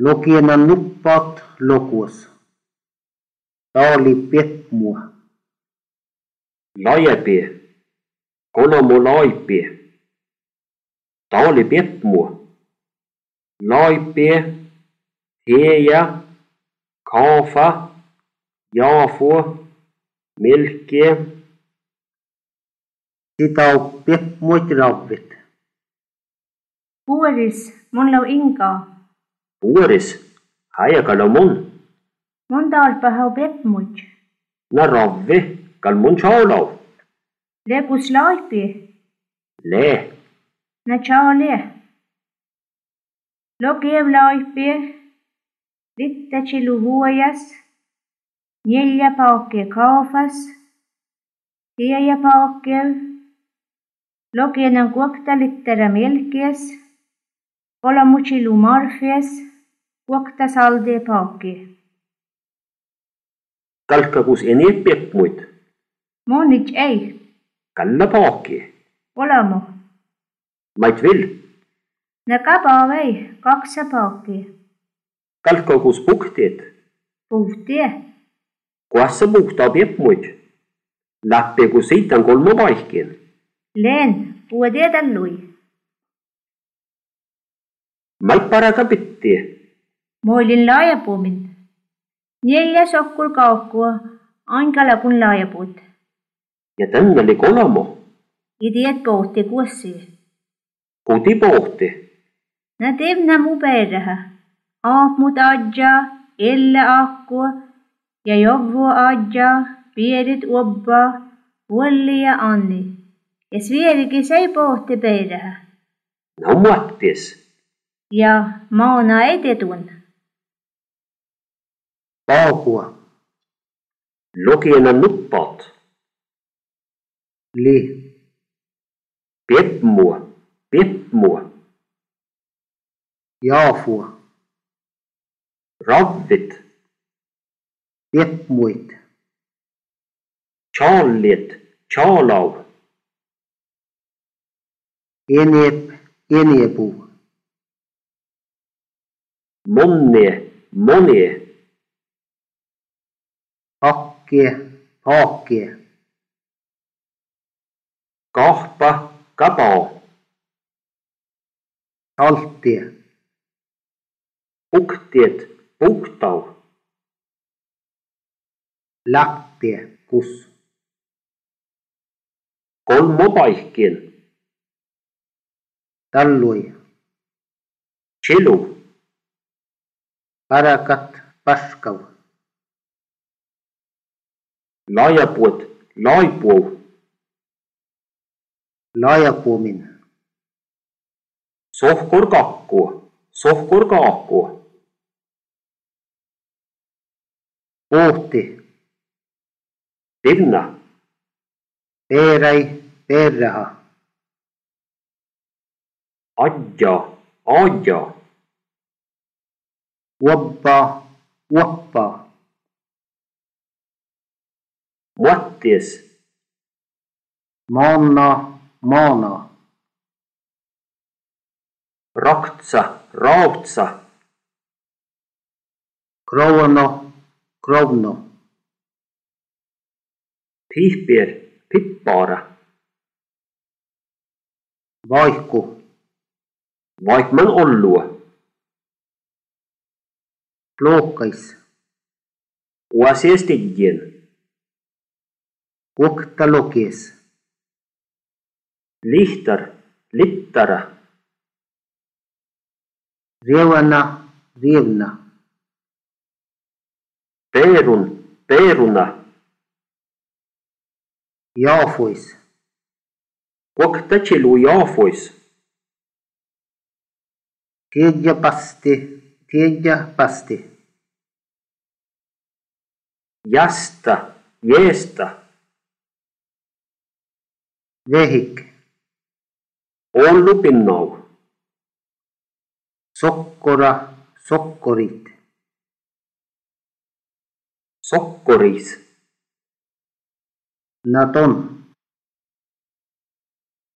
Lokienanuppat lokus. Taalipeppua. Lajepie. Kolomulaipie. Taalipeppua. Laipie. Heja. Kaafa. Jaafua. Melkie. Sitauppie muitravit. Uuris, mun lau inkaa. Puoris, haja kalamun. Mun talpa hau pepmuj. Na ravvi, kalmun chaulau. Lekus laipi. Le, Na chale. Lokiev laipi. Litta chilu huojas. Neljä paakkia kaafas. Tieja paakkiev. Lokienan kuokta littera melkies. Olamuchilu marfies. Kuokta salde paakki. kalkakus enie pietmuit. Monit ei. Kalla paaki. Olamu. Mait vil, Na kaba vei. Kaksa paakki. kalkakus puktiet. Puhtie. Kuassa puhtaa pietmuit. Läppi kun siitan kolmo paikkiin. Leen. Puua tiedä lui. Mait paraka pittie. Moilin laajapuumin. Neljä sokkul kaukkua, ankala kun laajapuut. Ja tänne oli kolmo. Ideet pohti kuossi. Kuti pohti. Nä tevnä mu perähä. Aahmut adjaa, elle akkua ja jovvu adjaa, pierit uobbaa, vuolli ja anni. Ja svierikin sei pohti perähä. No muattis. Ja maana ei tetun. Paucua. Loki na nutpot. Li. Bếp mùa. Bếp mùa. Jaafua. Ravvit. Bếp muit. Charlit. Charlov. Enep. Enepu. Monne. Monne. Hakkie. Haakkie. Kahpa. Kabao. Halttie. Puktiet. Puhtau. Läppie. Kus. Kolmo paikkiin. Tallui. Chilu. Parakat. Paskav. Laajapuut. Laipuu. Laajapuumin. Sohkor kakkua. Sohkor kaakkua. Puhti. Pinna. Peeräi. Peerraha. Adja. Adja. Uoppaa. Uoppaa. Muattis. Maannaa. Maanaa. Raktsa. Rautsa. Krouno. Krovno. Pihpier. Pippaara. Vaihku. Vaikman ollua. Pluokkais. Uasiestigien. Octalokes Lihtar, littara Rievana, rievna Perun, peruna. Jaafois Octacilu jaafois Tiedja pasti, tiedja pasti Jasta, jesta Vehik. Ollu pinnau. Sokkora. Sokkorit. Sokkoris. Naton.